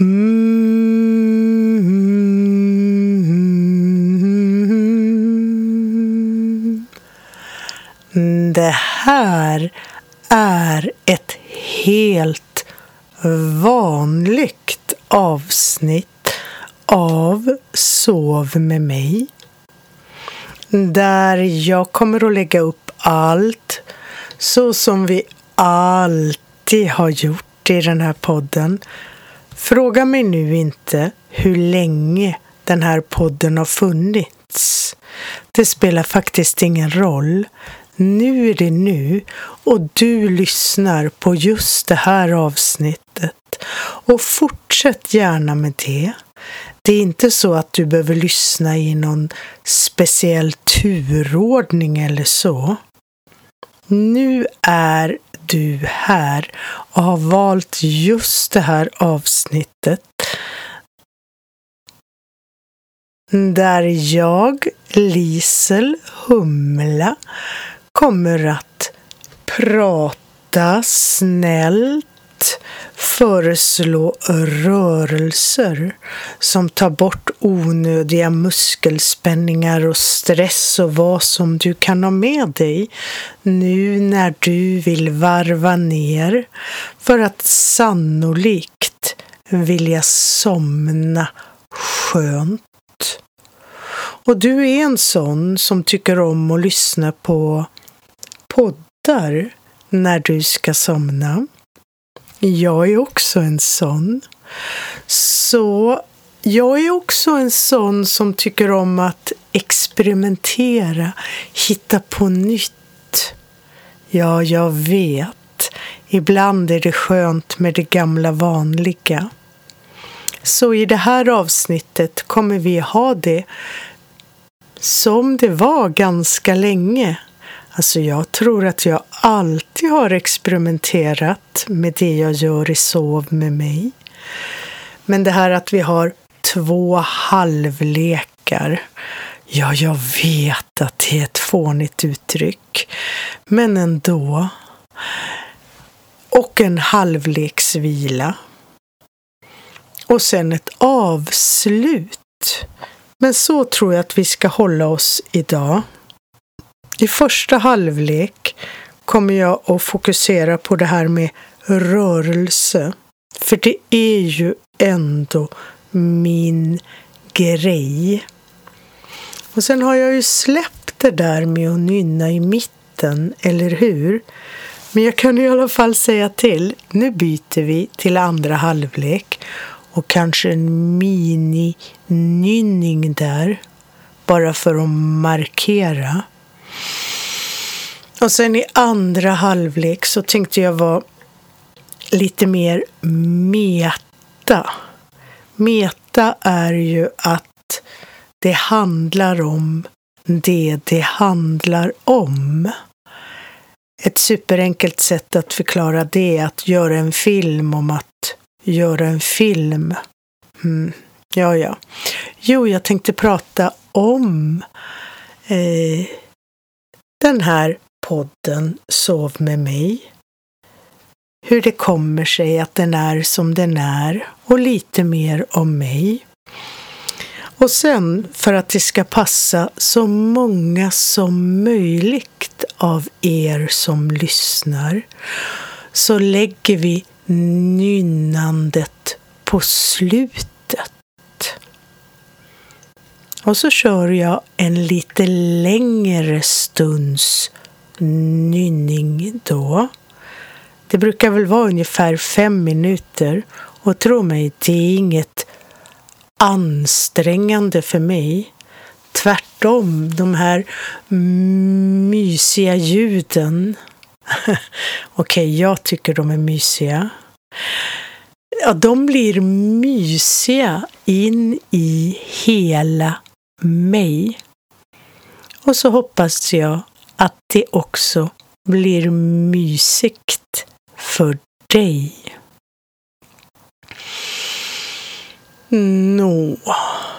Mm. Det här är ett helt vanligt avsnitt av Sov med mig. Där jag kommer att lägga upp allt så som vi alltid har gjort i den här podden. Fråga mig nu inte hur länge den här podden har funnits. Det spelar faktiskt ingen roll. Nu är det nu och du lyssnar på just det här avsnittet. Och fortsätt gärna med det. Det är inte så att du behöver lyssna i någon speciell turordning eller så. Nu är du här och har valt just det här avsnittet. Där jag, Lisel Humla, kommer att prata snällt föreslå rörelser som tar bort onödiga muskelspänningar och stress och vad som du kan ha med dig nu när du vill varva ner för att sannolikt vilja somna skönt. Och du är en sån som tycker om att lyssna på poddar när du ska somna. Jag är också en sån. Så jag är också en sån som tycker om att experimentera, hitta på nytt. Ja, jag vet. Ibland är det skönt med det gamla vanliga. Så i det här avsnittet kommer vi ha det som det var ganska länge. Alltså jag tror att jag alltid har experimenterat med det jag gör i Sov med mig. Men det här att vi har två halvlekar. Ja, jag vet att det är ett fånigt uttryck. Men ändå. Och en halvleksvila. Och sen ett avslut. Men så tror jag att vi ska hålla oss idag. I första halvlek kommer jag att fokusera på det här med rörelse. För det är ju ändå min grej. Och sen har jag ju släppt det där med att nynna i mitten, eller hur? Men jag kan i alla fall säga till. Nu byter vi till andra halvlek och kanske en mini-nynning där. Bara för att markera. Och sen i andra halvlek så tänkte jag vara lite mer meta. Meta är ju att det handlar om det det handlar om. Ett superenkelt sätt att förklara det är att göra en film om att göra en film. Mm. Ja, ja. Jo, jag tänkte prata om eh, den här podden Sov med mig. Hur det kommer sig att den är som den är och lite mer om mig. Och sen för att det ska passa så många som möjligt av er som lyssnar så lägger vi nynnandet på slutet. Och så kör jag en lite längre stunds nynning då. Det brukar väl vara ungefär fem minuter och tro mig, det är inget ansträngande för mig. Tvärtom, de här mysiga ljuden. Okej, okay, jag tycker de är mysiga. Ja, de blir mysiga in i hela mig. Och så hoppas jag att det också blir mysigt för dig. Nå,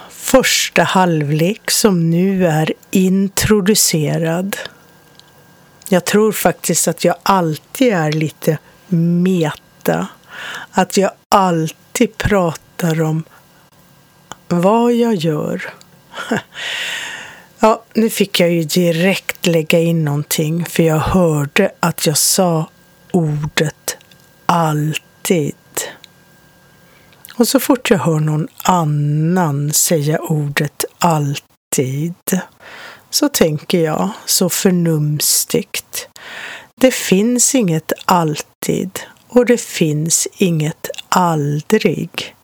första halvlek som nu är introducerad. Jag tror faktiskt att jag alltid är lite meta. Att jag alltid pratar om vad jag gör. Ja, nu fick jag ju direkt lägga in någonting för jag hörde att jag sa ordet alltid. Och så fort jag hör någon annan säga ordet alltid så tänker jag så förnumstigt. Det finns inget alltid och det finns inget aldrig.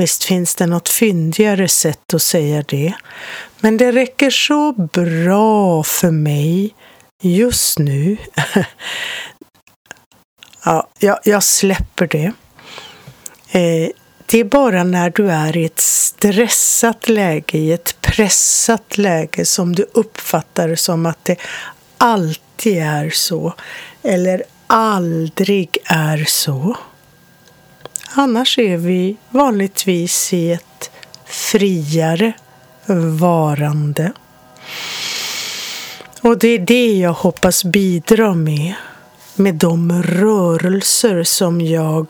Visst finns det något fyndigare sätt att säga det, men det räcker så bra för mig just nu. ja, jag, jag släpper det. Eh, det är bara när du är i ett stressat läge, i ett pressat läge som du uppfattar som att det alltid är så eller aldrig är så. Annars är vi vanligtvis i ett friare varande. Och det är det jag hoppas bidra med, med de rörelser som jag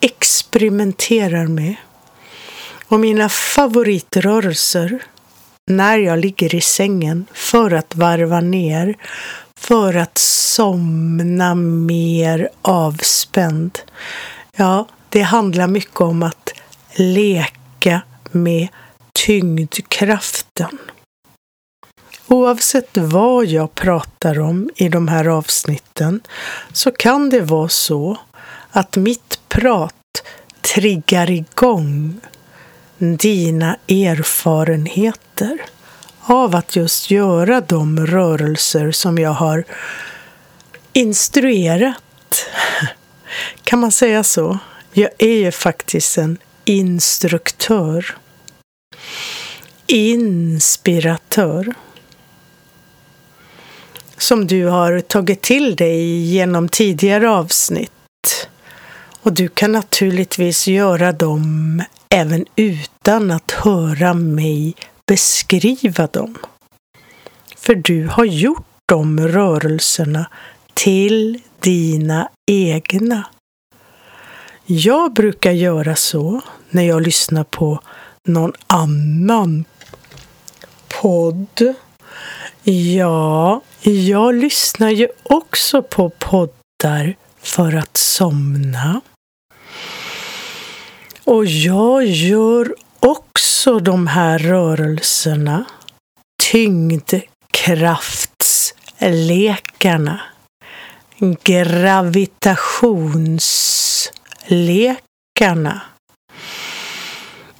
experimenterar med. Och mina favoritrörelser när jag ligger i sängen för att varva ner, för att somna mer avspänd. Ja, det handlar mycket om att leka med tyngdkraften. Oavsett vad jag pratar om i de här avsnitten så kan det vara så att mitt prat triggar igång dina erfarenheter av att just göra de rörelser som jag har instruerat. Kan man säga så? Jag är ju faktiskt en instruktör. Inspiratör. Som du har tagit till dig genom tidigare avsnitt. Och du kan naturligtvis göra dem även utan att höra mig beskriva dem. För du har gjort de rörelserna till dina egna. Jag brukar göra så när jag lyssnar på någon annan podd. Ja, jag lyssnar ju också på poddar för att somna. Och jag gör också de här rörelserna, tyngdkraftslekarna, Gravitations Lekarna.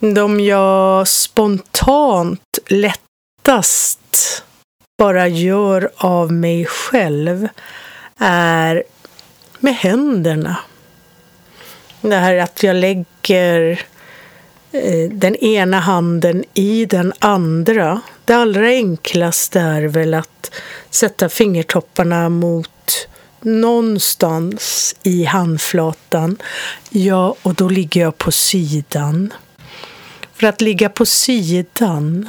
De jag spontant lättast bara gör av mig själv är med händerna. Det här att jag lägger eh, den ena handen i den andra. Det allra enklaste är väl att sätta fingertopparna mot någonstans i handflatan. Ja, och då ligger jag på sidan. För att ligga på sidan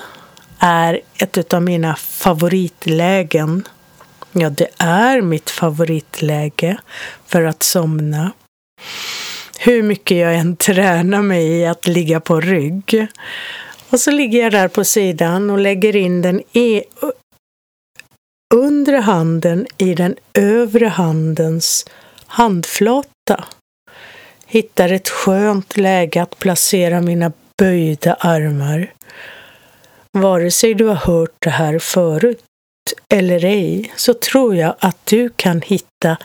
är ett av mina favoritlägen. Ja, det är mitt favoritläge för att somna hur mycket jag än tränar mig i att ligga på rygg. Och så ligger jag där på sidan och lägger in den e- undre handen i den övre handens handflata. Hittar ett skönt läge att placera mina böjda armar. Vare sig du har hört det här förut eller ej så tror jag att du kan hitta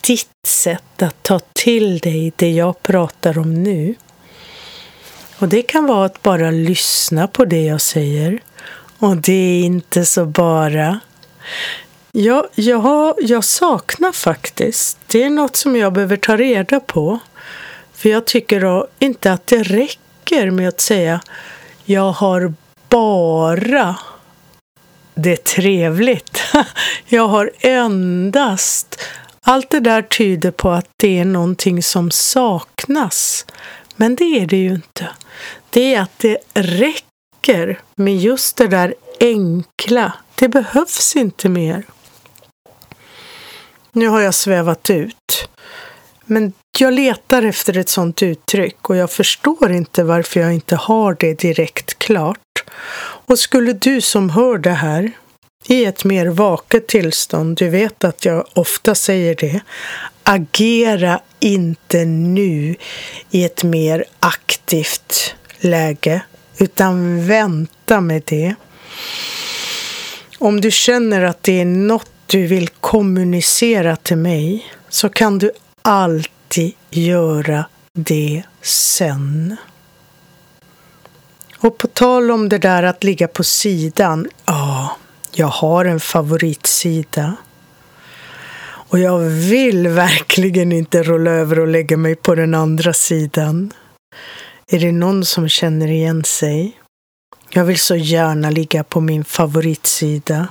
ditt sätt att ta till dig det jag pratar om nu. Och det kan vara att bara lyssna på det jag säger. Och det är inte så bara. Ja, jag, jag saknar faktiskt. Det är något som jag behöver ta reda på. För jag tycker då inte att det räcker med att säga jag har bara det trevligt. Jag har endast allt det där tyder på att det är någonting som saknas. Men det är det ju inte. Det är att det räcker med just det där enkla. Det behövs inte mer. Nu har jag svävat ut. Men jag letar efter ett sådant uttryck och jag förstår inte varför jag inte har det direkt klart. Och skulle du som hör det här i ett mer vaket tillstånd, du vet att jag ofta säger det, agera inte nu i ett mer aktivt läge, utan vänta med det. Om du känner att det är något du vill kommunicera till mig så kan du alltid göra det sen. Och på tal om det där att ligga på sidan, ja, jag har en favoritsida. Och jag vill verkligen inte rulla över och lägga mig på den andra sidan. Är det någon som känner igen sig? Jag vill så gärna ligga på min favoritsida.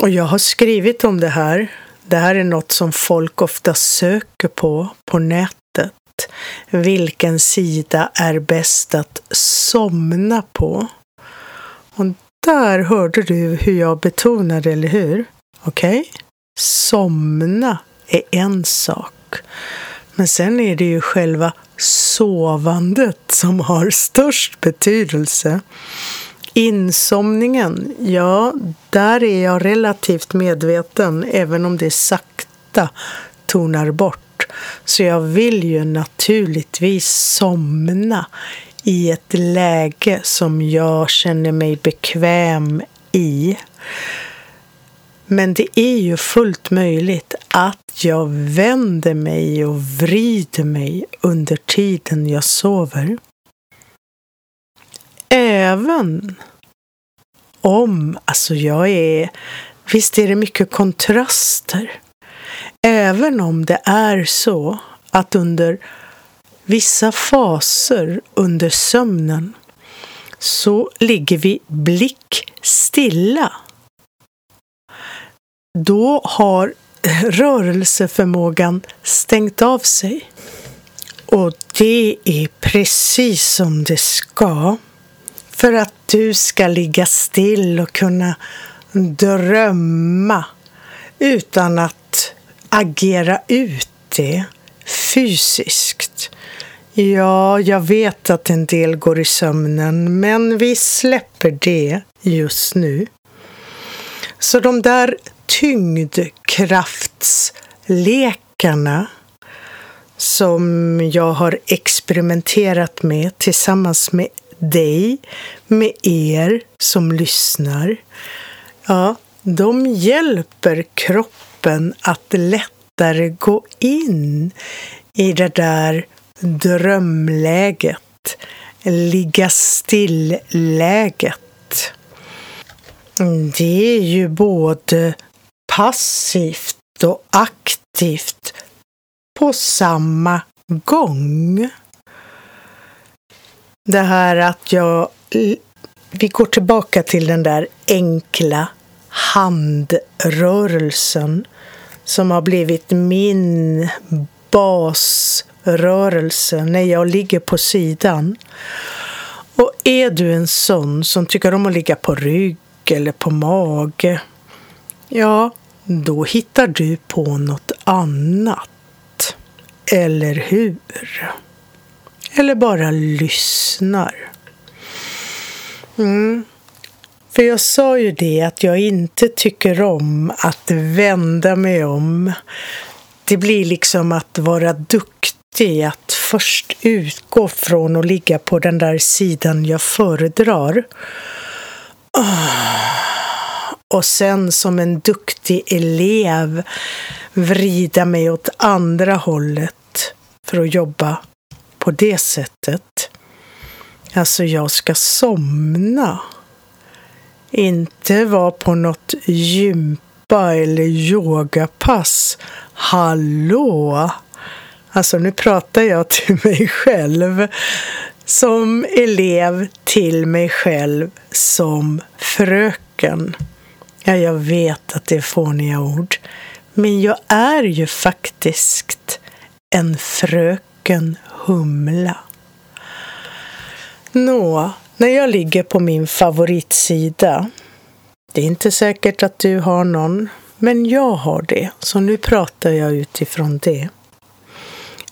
Och jag har skrivit om det här. Det här är något som folk ofta söker på, på nätet. Vilken sida är bäst att somna på? Och där hörde du hur jag betonade, eller hur? Okej? Okay? Somna är en sak. Men sen är det ju själva sovandet som har störst betydelse. Insomningen, ja, där är jag relativt medveten, även om det sakta tonar bort. Så jag vill ju naturligtvis somna i ett läge som jag känner mig bekväm i. Men det är ju fullt möjligt att jag vänder mig och vrider mig under tiden jag sover. Även om, alltså jag är, visst är det mycket kontraster. Även om det är så att under vissa faser under sömnen så ligger vi blick stilla då har rörelseförmågan stängt av sig. Och det är precis som det ska. För att du ska ligga still och kunna drömma utan att agera ut det fysiskt. Ja, jag vet att en del går i sömnen, men vi släpper det just nu. Så de där tyngdkraftslekarna som jag har experimenterat med tillsammans med dig, med er som lyssnar. Ja, de hjälper kroppen att lättare gå in i det där drömläget, ligga still-läget. Det är ju både passivt och aktivt på samma gång. Det här att jag... Vi går tillbaka till den där enkla handrörelsen som har blivit min basrörelse när jag ligger på sidan. Och är du en sån som tycker om att ligga på rygg eller på mage, ja, då hittar du på något annat. Eller hur? Eller bara lyssnar. Mm. För jag sa ju det att jag inte tycker om att vända mig om. Det blir liksom att vara duktig, att först utgå från och ligga på den där sidan jag föredrar. Ah. Och sen som en duktig elev vrida mig åt andra hållet för att jobba på det sättet. Alltså, jag ska somna. Inte vara på något gympa eller yogapass. Hallå! Alltså, nu pratar jag till mig själv som elev till mig själv som fröken. Ja, jag vet att det är fåniga ord, men jag är ju faktiskt en fröken Humla. Nå, när jag ligger på min favoritsida. Det är inte säkert att du har någon, men jag har det, så nu pratar jag utifrån det.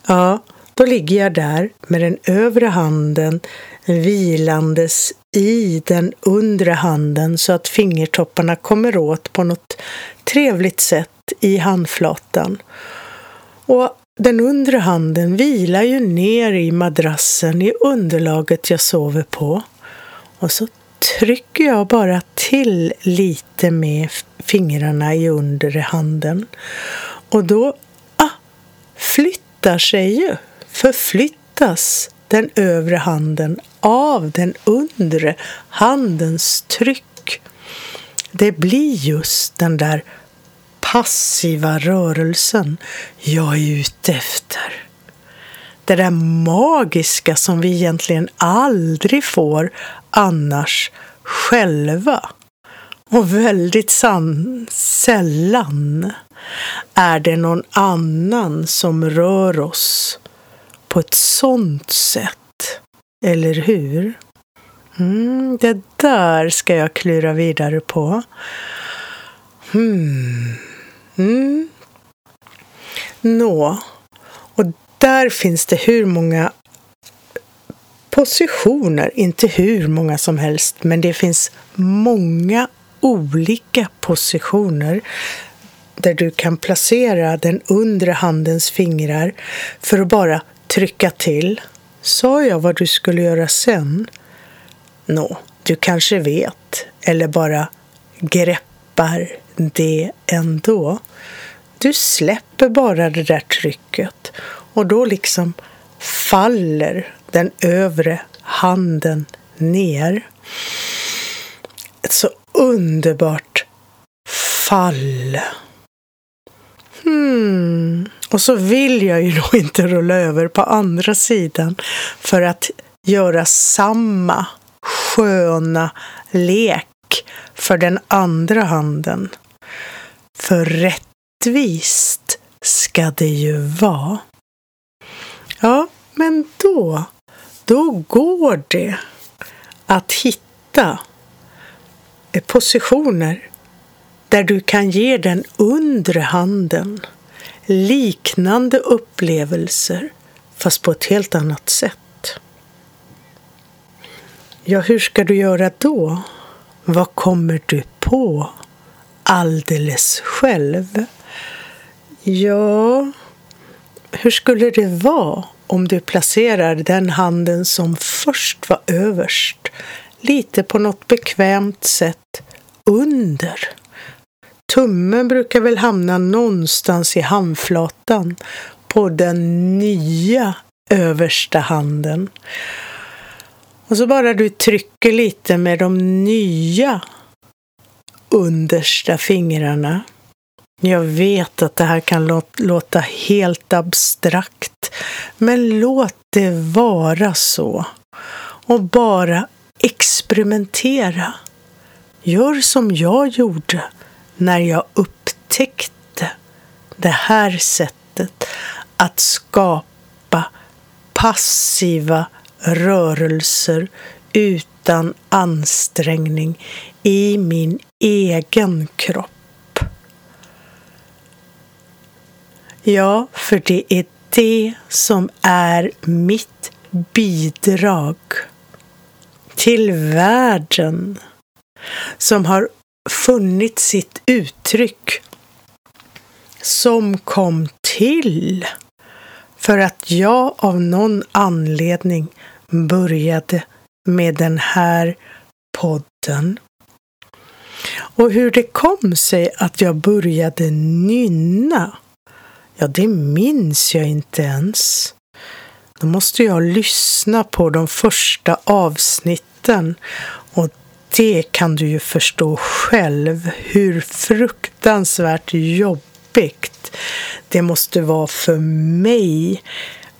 Ja, då ligger jag där med den övre handen vilandes i den undre handen så att fingertopparna kommer åt på något trevligt sätt i handflatan. Och den undre handen vilar ju ner i madrassen i underlaget jag sover på. Och så trycker jag bara till lite med fingrarna i undre handen. Och då ah, flyttar sig ju, förflyttas den övre handen av den undre handens tryck. Det blir just den där passiva rörelsen jag är ute efter. Det där magiska som vi egentligen aldrig får annars själva. Och väldigt san sällan är det någon annan som rör oss på ett sånt sätt. Eller hur? Mm, det där ska jag klura vidare på. Hmm. Mm. Nå, och där finns det hur många positioner, inte hur många som helst, men det finns många olika positioner där du kan placera den undre handens fingrar för att bara trycka till. Sa jag vad du skulle göra sen? Nå, du kanske vet, eller bara greppar det ändå. Du släpper bara det där trycket och då liksom faller den övre handen ner. Ett så underbart fall. Hmm. Och så vill jag ju då inte rulla över på andra sidan för att göra samma sköna lek för den andra handen. För rättvist ska det ju vara. Ja, men då, då går det att hitta positioner där du kan ge den undre handen liknande upplevelser fast på ett helt annat sätt. Ja, hur ska du göra då? Vad kommer du på alldeles själv? Ja, hur skulle det vara om du placerar den handen som först var överst lite på något bekvämt sätt under? Tummen brukar väl hamna någonstans i handflatan på den nya översta handen. Och så bara du trycker lite med de nya understa fingrarna. Jag vet att det här kan låta helt abstrakt, men låt det vara så. Och bara experimentera. Gör som jag gjorde när jag upptäckte det här sättet att skapa passiva rörelser utan ansträngning i min egen kropp. Ja, för det är det som är mitt bidrag till världen som har funnit sitt uttryck som kom till för att jag av någon anledning började med den här podden. Och hur det kom sig att jag började nynna, ja det minns jag inte ens. Då måste jag lyssna på de första avsnitten och det kan du ju förstå själv hur fruktansvärt jobbigt det måste vara för mig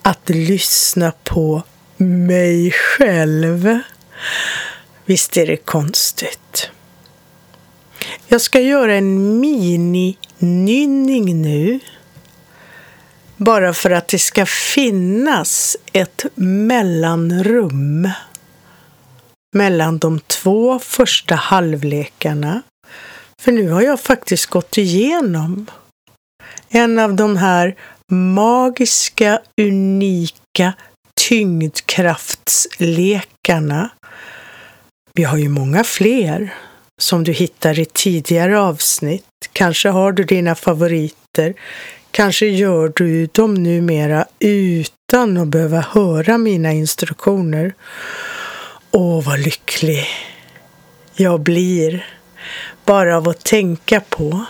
att lyssna på mig själv. Visst är det konstigt? Jag ska göra en mini-nynning nu. Bara för att det ska finnas ett mellanrum mellan de två första halvlekarna. För nu har jag faktiskt gått igenom en av de här magiska, unika tyngdkraftslekarna. Vi har ju många fler som du hittar i tidigare avsnitt. Kanske har du dina favoriter. Kanske gör du dem numera utan att behöva höra mina instruktioner. Åh, vad lycklig jag blir bara av att tänka på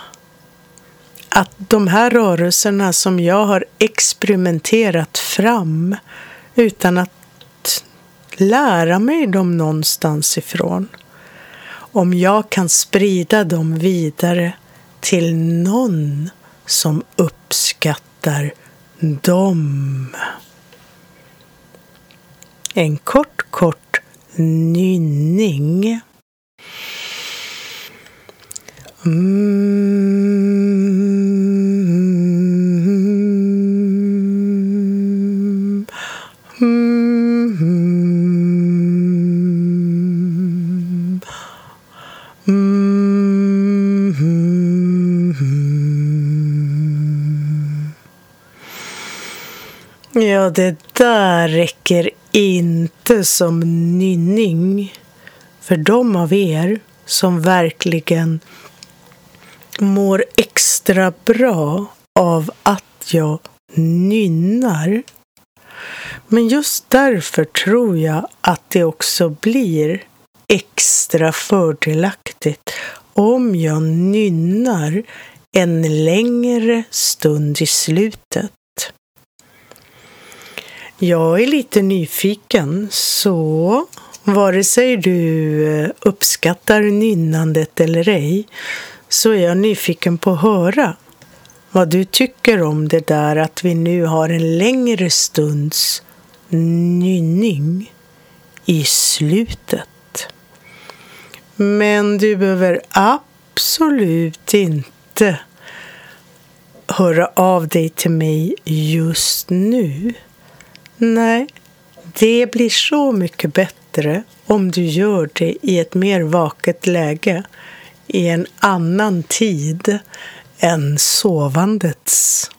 att de här rörelserna som jag har experimenterat fram utan att lära mig dem någonstans ifrån. Om jag kan sprida dem vidare till någon som uppskattar dem. En kort, kort nynning. Mm. Mm. Mm. Ja, det där räcker inte som nynning för de av er som verkligen mår extra bra av att jag nynnar. Men just därför tror jag att det också blir extra fördelaktigt om jag nynnar en längre stund i slutet. Jag är lite nyfiken, så vare sig du eh, uppskattar nynnandet eller ej så är jag nyfiken på att höra vad du tycker om det där att vi nu har en längre stunds nynning i slutet. Men du behöver absolut inte höra av dig till mig just nu. Nej, det blir så mycket bättre om du gör det i ett mer vaket läge i en annan tid än sovandets.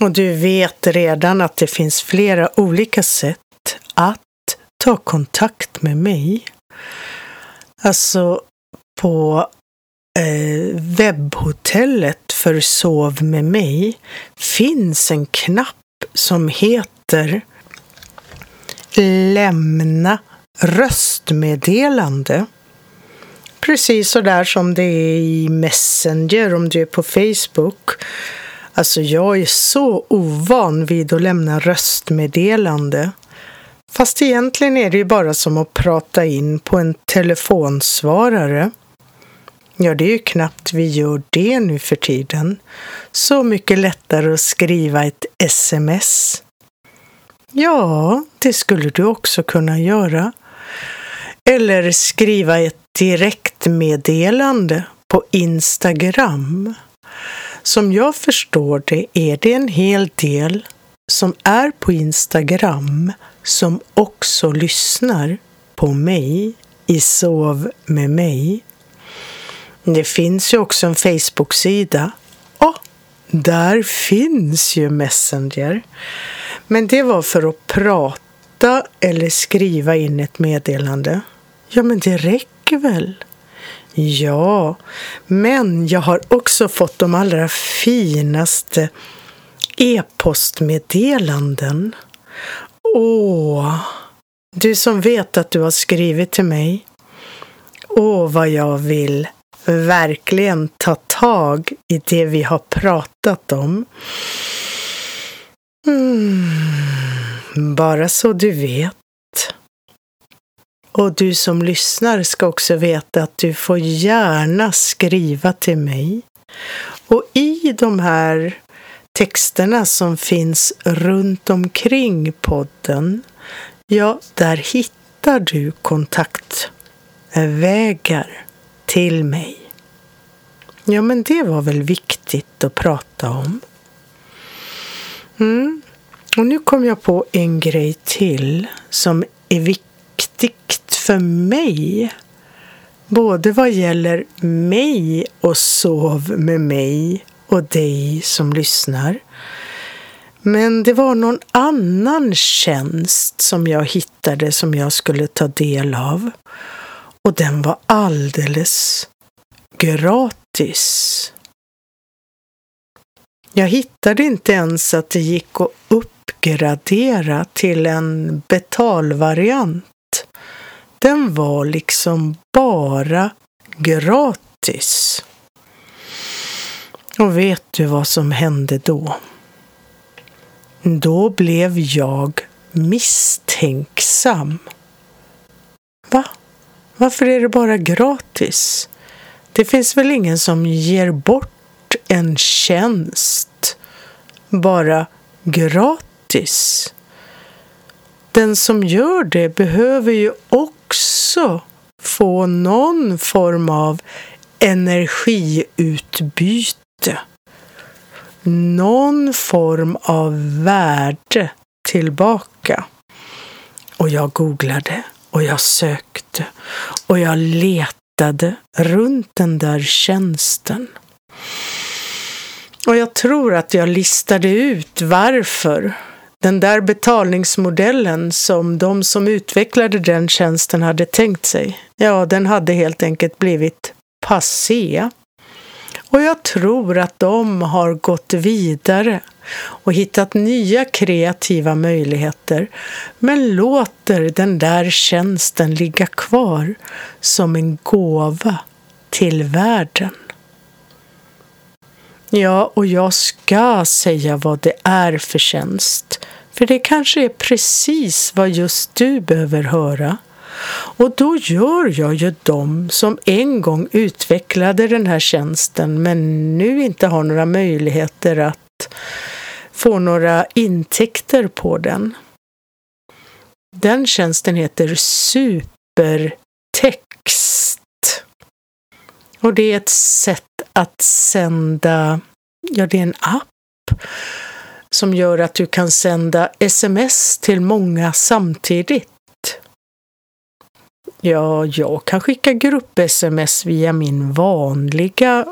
Och du vet redan att det finns flera olika sätt att ta kontakt med mig. Alltså på eh, webbhotellet för Sov med mig finns en knapp som heter Lämna röstmeddelande. Precis så där som det är i Messenger om du är på Facebook. Alltså jag är så ovan vid att lämna röstmeddelande. Fast egentligen är det ju bara som att prata in på en telefonsvarare. Ja, det är ju knappt vi gör det nu för tiden. Så mycket lättare att skriva ett sms. Ja, det skulle du också kunna göra. Eller skriva ett direktmeddelande på Instagram. Som jag förstår det är det en hel del som är på Instagram som också lyssnar på mig i Sov med mig. Det finns ju också en Facebook-sida. Och där finns ju Messenger. Men det var för att prata eller skriva in ett meddelande. Ja, men det räcker väl? Ja, men jag har också fått de allra finaste e-postmeddelanden. Åh, du som vet att du har skrivit till mig. Åh, vad jag vill verkligen ta tag i det vi har pratat om. Mm, bara så du vet. Och du som lyssnar ska också veta att du får gärna skriva till mig. Och i de här texterna som finns runt omkring podden, ja, där hittar du kontaktvägar till mig. Ja, men det var väl viktigt att prata om. Mm. Och nu kom jag på en grej till som är viktigt för mig. Både vad gäller mig och sov med mig och dig som lyssnar. Men det var någon annan tjänst som jag hittade som jag skulle ta del av. Och den var alldeles gratis. Jag hittade inte ens att det gick att uppgradera till en betalvariant. Den var liksom bara gratis. Och vet du vad som hände då? Då blev jag misstänksam. Va? Varför är det bara gratis? Det finns väl ingen som ger bort en tjänst bara gratis? Den som gör det behöver ju också få någon form av energiutbyte. Någon form av värde tillbaka. Och jag googlade och jag sökte och jag letade runt den där tjänsten. Och jag tror att jag listade ut varför den där betalningsmodellen som de som utvecklade den tjänsten hade tänkt sig, ja, den hade helt enkelt blivit passé. Och jag tror att de har gått vidare och hittat nya kreativa möjligheter men låter den där tjänsten ligga kvar som en gåva till världen. Ja, och jag ska säga vad det är för tjänst. För det kanske är precis vad just du behöver höra. Och då gör jag ju dem som en gång utvecklade den här tjänsten men nu inte har några möjligheter att få några intäkter på den. Den tjänsten heter Supertext. Och det är ett sätt att sända, ja det är en app som gör att du kan sända sms till många samtidigt. Ja, jag kan skicka grupp-sms via min vanliga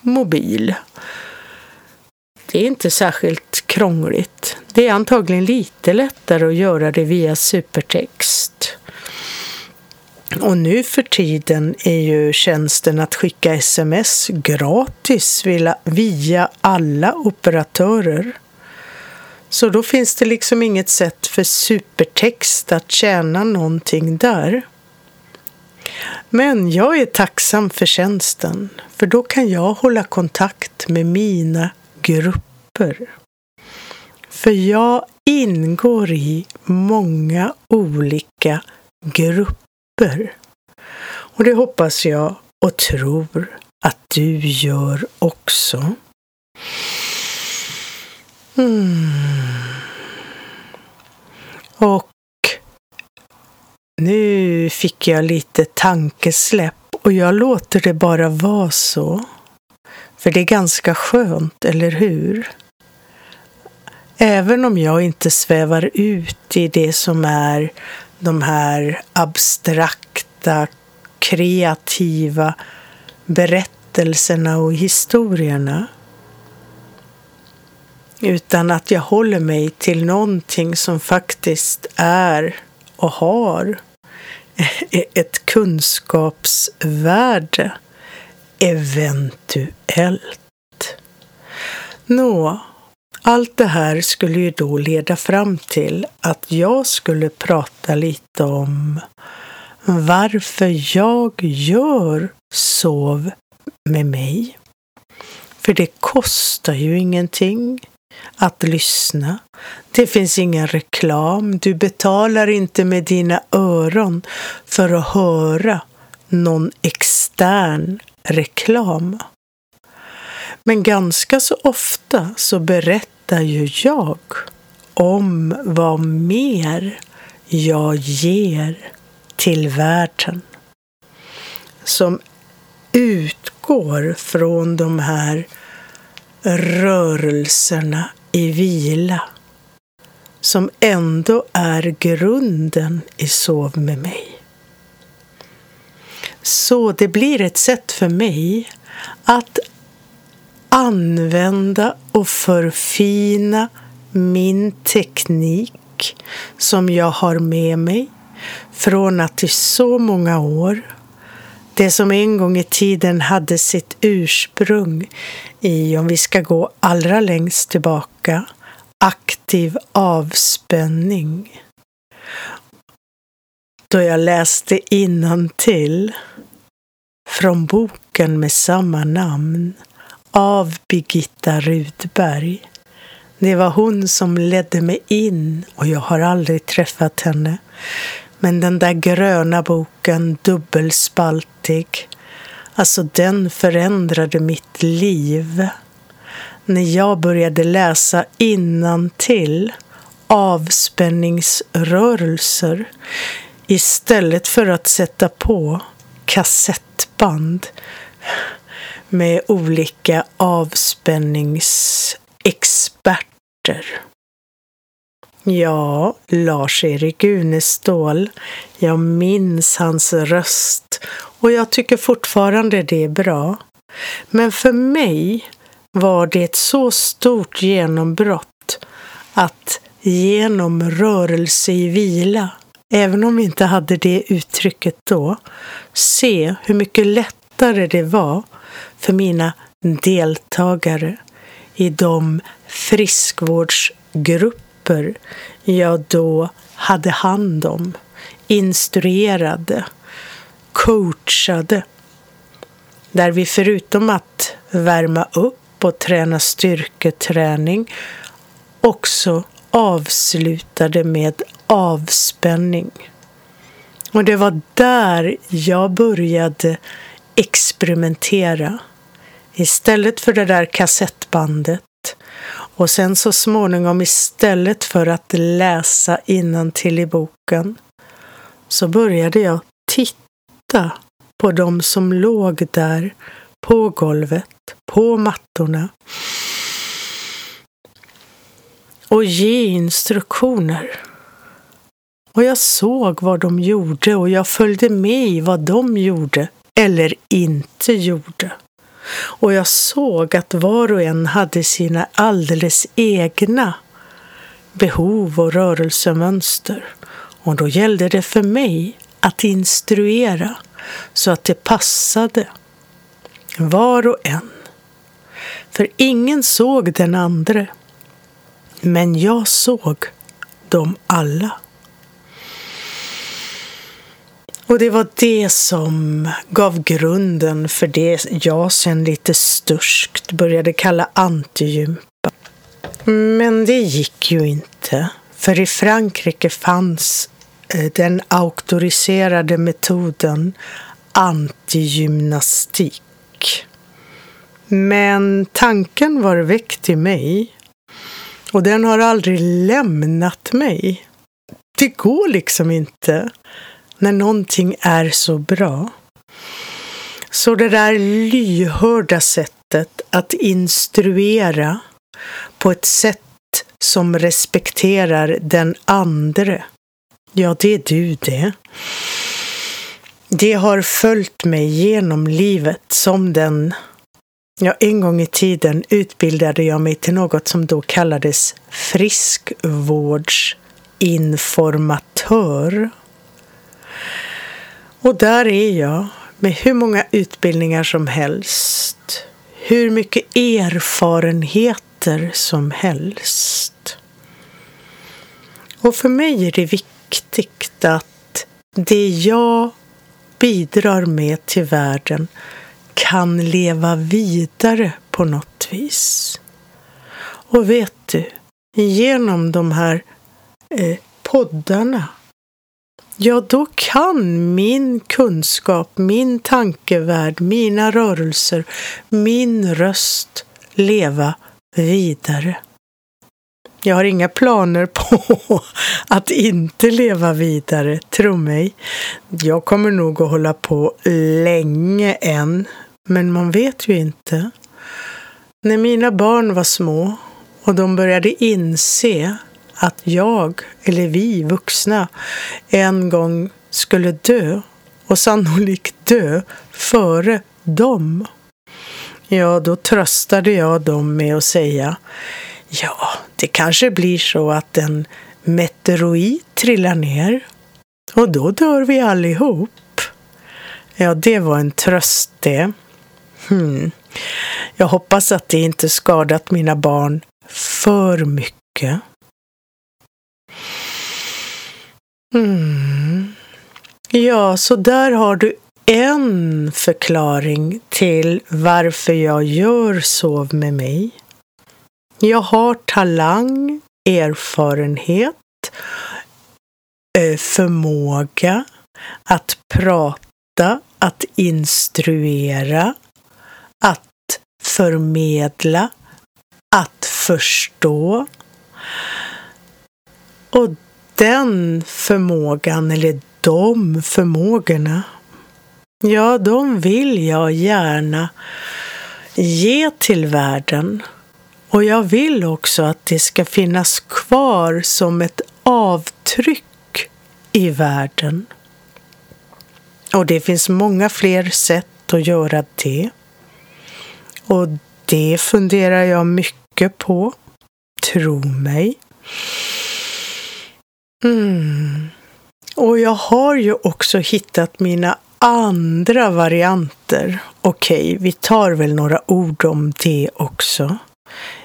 mobil. Det är inte särskilt krångligt. Det är antagligen lite lättare att göra det via supertext. Och nu för tiden är ju tjänsten att skicka sms gratis via alla operatörer. Så då finns det liksom inget sätt för supertext att tjäna någonting där. Men jag är tacksam för tjänsten, för då kan jag hålla kontakt med mina grupper. För jag ingår i många olika grupper. Och det hoppas jag och tror att du gör också. Mm. Och nu fick jag lite tankesläpp och jag låter det bara vara så. För det är ganska skönt, eller hur? Även om jag inte svävar ut i det som är de här abstrakta, kreativa berättelserna och historierna. Utan att jag håller mig till någonting som faktiskt är och har ett kunskapsvärde eventuellt. Nå, allt det här skulle ju då leda fram till att jag skulle prata lite om varför jag gör Sov med mig. För det kostar ju ingenting att lyssna. Det finns ingen reklam. Du betalar inte med dina öron för att höra någon extern reklam. Men ganska så ofta så berättar ju jag om vad mer jag ger till världen. Som utgår från de här rörelserna i vila som ändå är grunden i Sov med mig. Så det blir ett sätt för mig att använda och förfina min teknik som jag har med mig från att i så många år det som en gång i tiden hade sitt ursprung i, om vi ska gå allra längst tillbaka, aktiv avspänning. Då jag läste till från boken med samma namn av Birgitta Rudberg. Det var hon som ledde mig in och jag har aldrig träffat henne. Men den där gröna boken, dubbelspaltig, alltså den förändrade mitt liv. När jag började läsa till avspänningsrörelser istället för att sätta på kassettband med olika avspänningsexperter. Ja, Lars-Erik Unestål. Jag minns hans röst och jag tycker fortfarande det är bra. Men för mig var det ett så stort genombrott att genom rörelse i vila, även om vi inte hade det uttrycket då, se hur mycket lättare det var för mina deltagare i de friskvårdsgrupper grupper jag då hade hand om, instruerade, coachade. Där vi förutom att värma upp och träna styrketräning också avslutade med avspänning. Och det var där jag började experimentera. Istället för det där kassettbandet och sen så småningom istället för att läsa till i boken så började jag titta på de som låg där på golvet, på mattorna och ge instruktioner. Och jag såg vad de gjorde och jag följde med i vad de gjorde eller inte gjorde. Och jag såg att var och en hade sina alldeles egna behov och rörelsemönster. Och då gällde det för mig att instruera så att det passade var och en. För ingen såg den andre. Men jag såg dem alla. Och det var det som gav grunden för det jag sen lite sturskt började kalla antigympa. Men det gick ju inte, för i Frankrike fanns eh, den auktoriserade metoden antigymnastik. Men tanken var väckt i mig och den har aldrig lämnat mig. Det går liksom inte när någonting är så bra. Så det där lyhörda sättet att instruera på ett sätt som respekterar den andre. Ja, det är du det. Det har följt mig genom livet som den Ja, en gång i tiden utbildade jag mig till något som då kallades friskvårdsinformatör. Och där är jag med hur många utbildningar som helst. Hur mycket erfarenheter som helst. Och för mig är det viktigt att det jag bidrar med till världen kan leva vidare på något vis. Och vet du, genom de här eh, poddarna ja då kan min kunskap, min tankevärld, mina rörelser, min röst leva vidare. Jag har inga planer på att inte leva vidare, tro mig. Jag kommer nog att hålla på länge än, men man vet ju inte. När mina barn var små och de började inse att jag, eller vi vuxna, en gång skulle dö och sannolikt dö före dem. Ja, då tröstade jag dem med att säga Ja, det kanske blir så att en meteorit trillar ner och då dör vi allihop. Ja, det var en tröst det. Hmm. Jag hoppas att det inte skadat mina barn för mycket. Mm. Ja, så där har du en förklaring till varför jag gör Sov med mig. Jag har talang, erfarenhet, eh, förmåga att prata, att instruera, att förmedla, att förstå. Och den förmågan, eller de förmågorna, ja, de vill jag gärna ge till världen. Och jag vill också att det ska finnas kvar som ett avtryck i världen. Och det finns många fler sätt att göra det. Och det funderar jag mycket på. Tro mig. Mm. Och jag har ju också hittat mina andra varianter. Okej, okay, vi tar väl några ord om det också.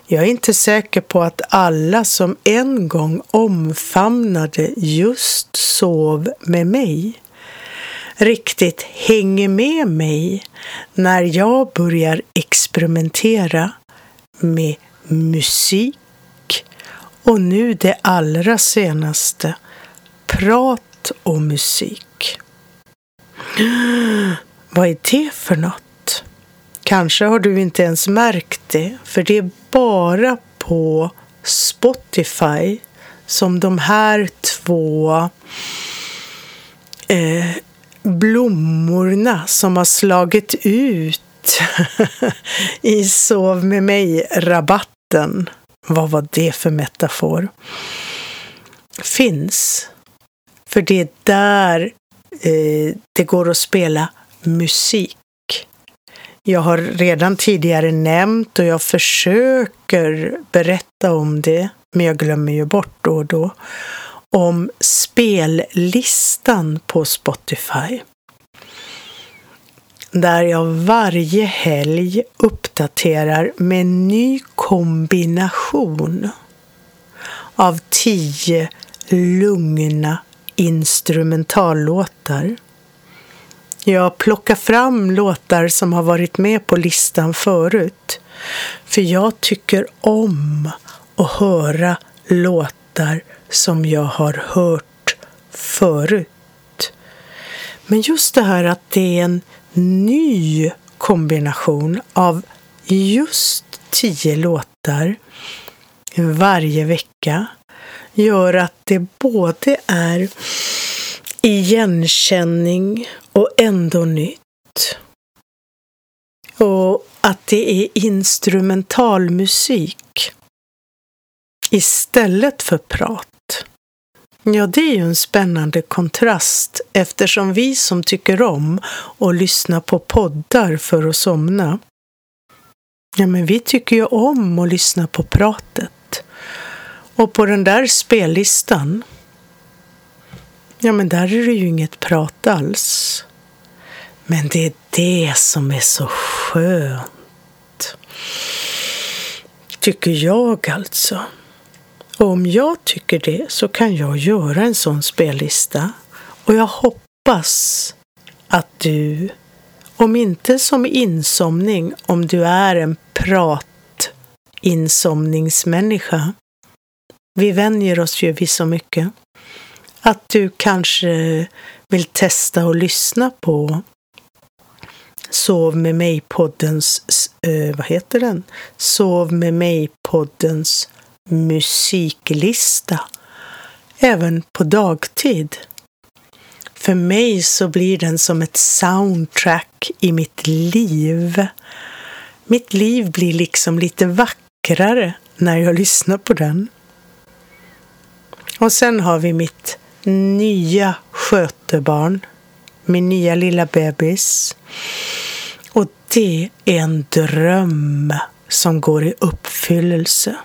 Jag är inte säker på att alla som en gång omfamnade just sov med mig riktigt hänger med mig när jag börjar experimentera med musik och nu det allra senaste, prat och musik. Vad är det för något? Kanske har du inte ens märkt det, för det är bara på Spotify som de här två eh, blommorna som har slagit ut i Sov med mig-rabatten, vad var det för metafor, finns. För det är där eh, det går att spela musik. Jag har redan tidigare nämnt och jag försöker berätta om det, men jag glömmer ju bort då och då, om spellistan på Spotify. Där jag varje helg uppdaterar med en ny kombination av tio lugna instrumentallåtar. Jag plockar fram låtar som har varit med på listan förut. För jag tycker om att höra låtar som jag har hört förut. Men just det här att det är en ny kombination av just tio låtar varje vecka gör att det både är igenkänning och ändå nytt. Och att det är instrumentalmusik istället för prat. Ja, det är ju en spännande kontrast eftersom vi som tycker om att lyssna på poddar för att somna, ja, men vi tycker ju om att lyssna på pratet. Och på den där spellistan, ja, men där är det ju inget prat alls. Men det är det som är så skönt. Tycker jag alltså. Om jag tycker det så kan jag göra en sån spellista. Och jag hoppas att du, om inte som insomning, om du är en prat-insomningsmänniska, vi vänjer oss ju vid så mycket, att du kanske vill testa och lyssna på Sov med mig-poddens, eh, vad heter den? Sov med mig-poddens musiklista även på dagtid. För mig så blir den som ett soundtrack i mitt liv. Mitt liv blir liksom lite vackrare när jag lyssnar på den. Och sen har vi mitt nya skötebarn, min nya lilla bebis. Och det är en dröm som går i uppfyllelse.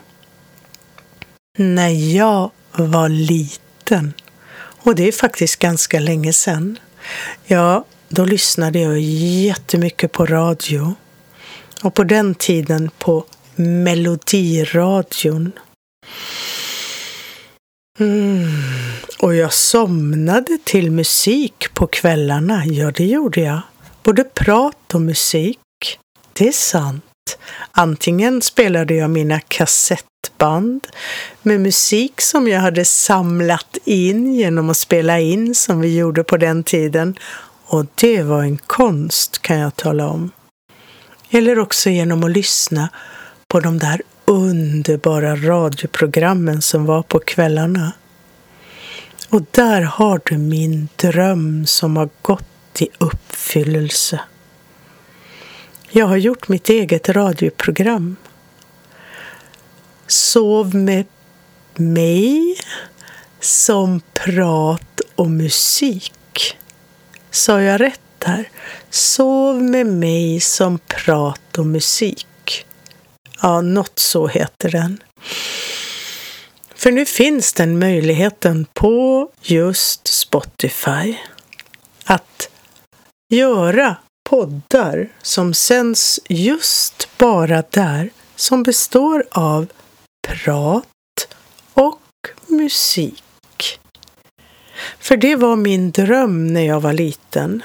När jag var liten, och det är faktiskt ganska länge sedan, ja, då lyssnade jag jättemycket på radio. Och på den tiden på Melodiradion. Mm. Och jag somnade till musik på kvällarna. Ja, det gjorde jag. Både prat och musik. Det är sant. Antingen spelade jag mina kassettband med musik som jag hade samlat in genom att spela in som vi gjorde på den tiden. Och det var en konst kan jag tala om. Eller också genom att lyssna på de där underbara radioprogrammen som var på kvällarna. Och där har du min dröm som har gått i uppfyllelse. Jag har gjort mitt eget radioprogram. Sov med mig som prat och musik. Sa jag rätt där? Sov med mig som prat och musik. Ja, något så heter den. För nu finns den möjligheten på just Spotify att göra poddar som sänds just bara där som består av prat och musik. För det var min dröm när jag var liten.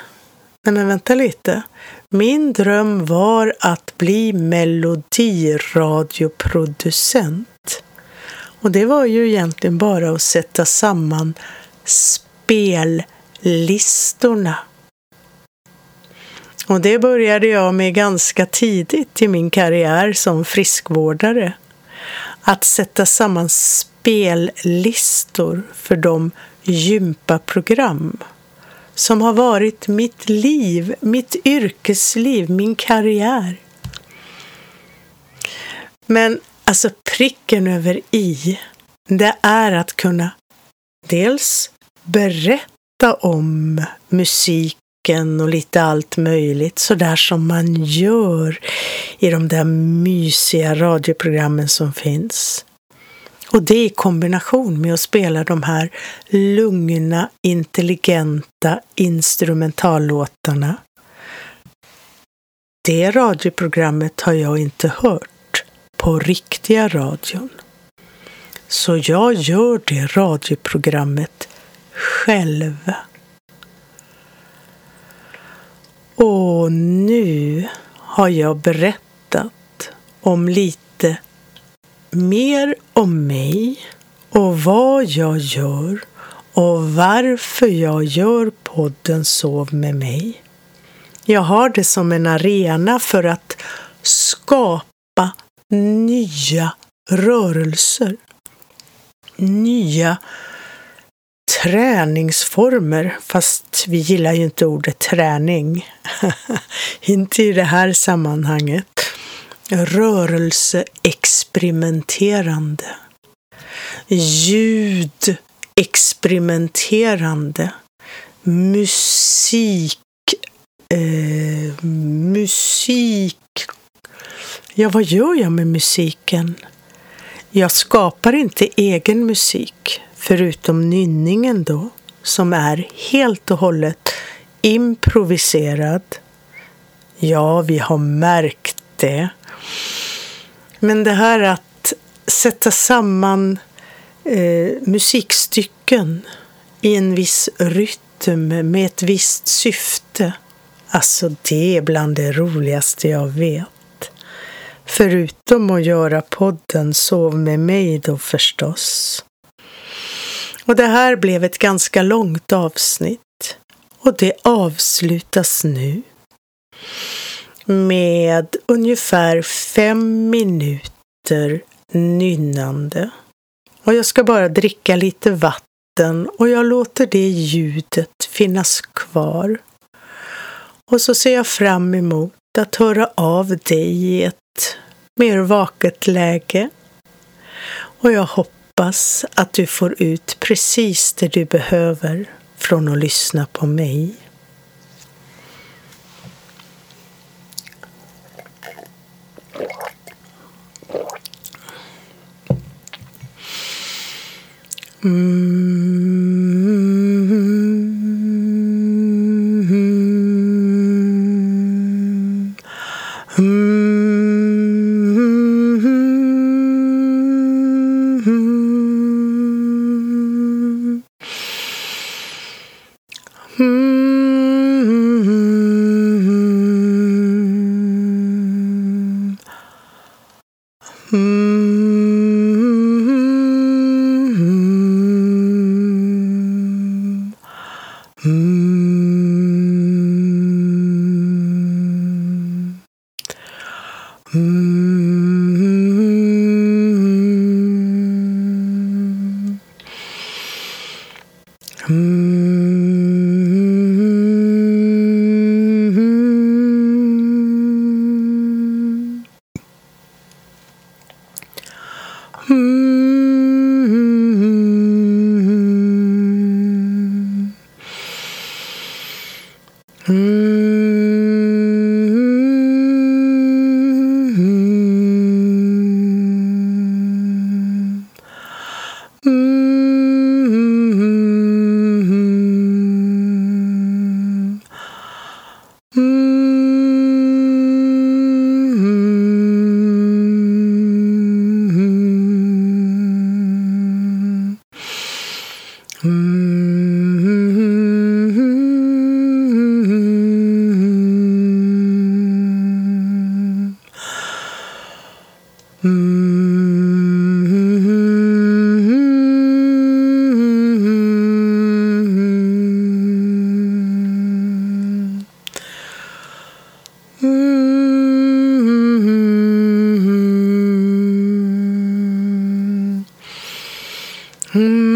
Nej men vänta lite. Min dröm var att bli melodiradioproducent. Och det var ju egentligen bara att sätta samman spellistorna. Och det började jag med ganska tidigt i min karriär som friskvårdare. Att sätta samman spellistor för de gympaprogram som har varit mitt liv, mitt yrkesliv, min karriär. Men alltså pricken över i, det är att kunna dels berätta om musik och lite allt möjligt sådär som man gör i de där mysiga radioprogrammen som finns. Och det i kombination med att spela de här lugna, intelligenta instrumentallåtarna. Det radioprogrammet har jag inte hört på riktiga radion. Så jag gör det radioprogrammet själv. Och nu har jag berättat om lite mer om mig och vad jag gör och varför jag gör podden Sov med mig. Jag har det som en arena för att skapa nya rörelser. Nya träningsformer, fast vi gillar ju inte ordet träning. inte i det här sammanhanget rörelseexperimenterande, ljudexperimenterande, musik, eh, musik. Ja, vad gör jag med musiken? Jag skapar inte egen musik, förutom nynningen då, som är helt och hållet improviserad. Ja, vi har märkt det. Men det här att sätta samman eh, musikstycken i en viss rytm med ett visst syfte. Alltså det är bland det roligaste jag vet. Förutom att göra podden Sov med mig då förstås. Och det här blev ett ganska långt avsnitt. Och det avslutas nu med ungefär fem minuter nynnande. Och jag ska bara dricka lite vatten och jag låter det ljudet finnas kvar. Och så ser jag fram emot att höra av dig i ett mer vaket läge. Och jag hoppas hoppas att du får ut precis det du behöver från att lyssna på mig. Mm. Hmm.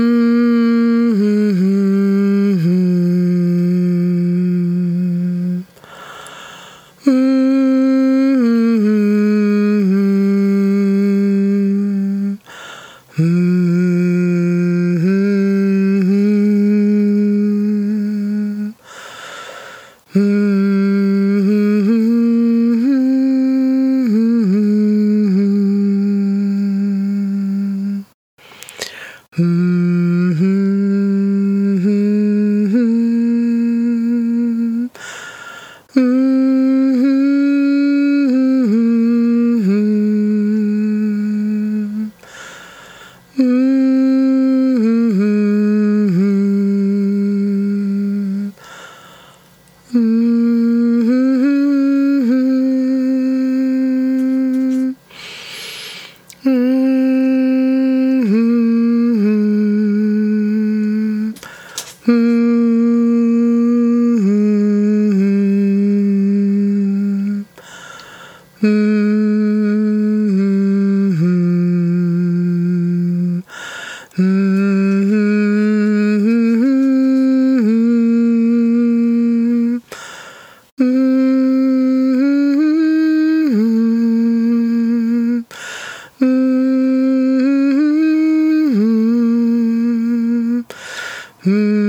Hmm.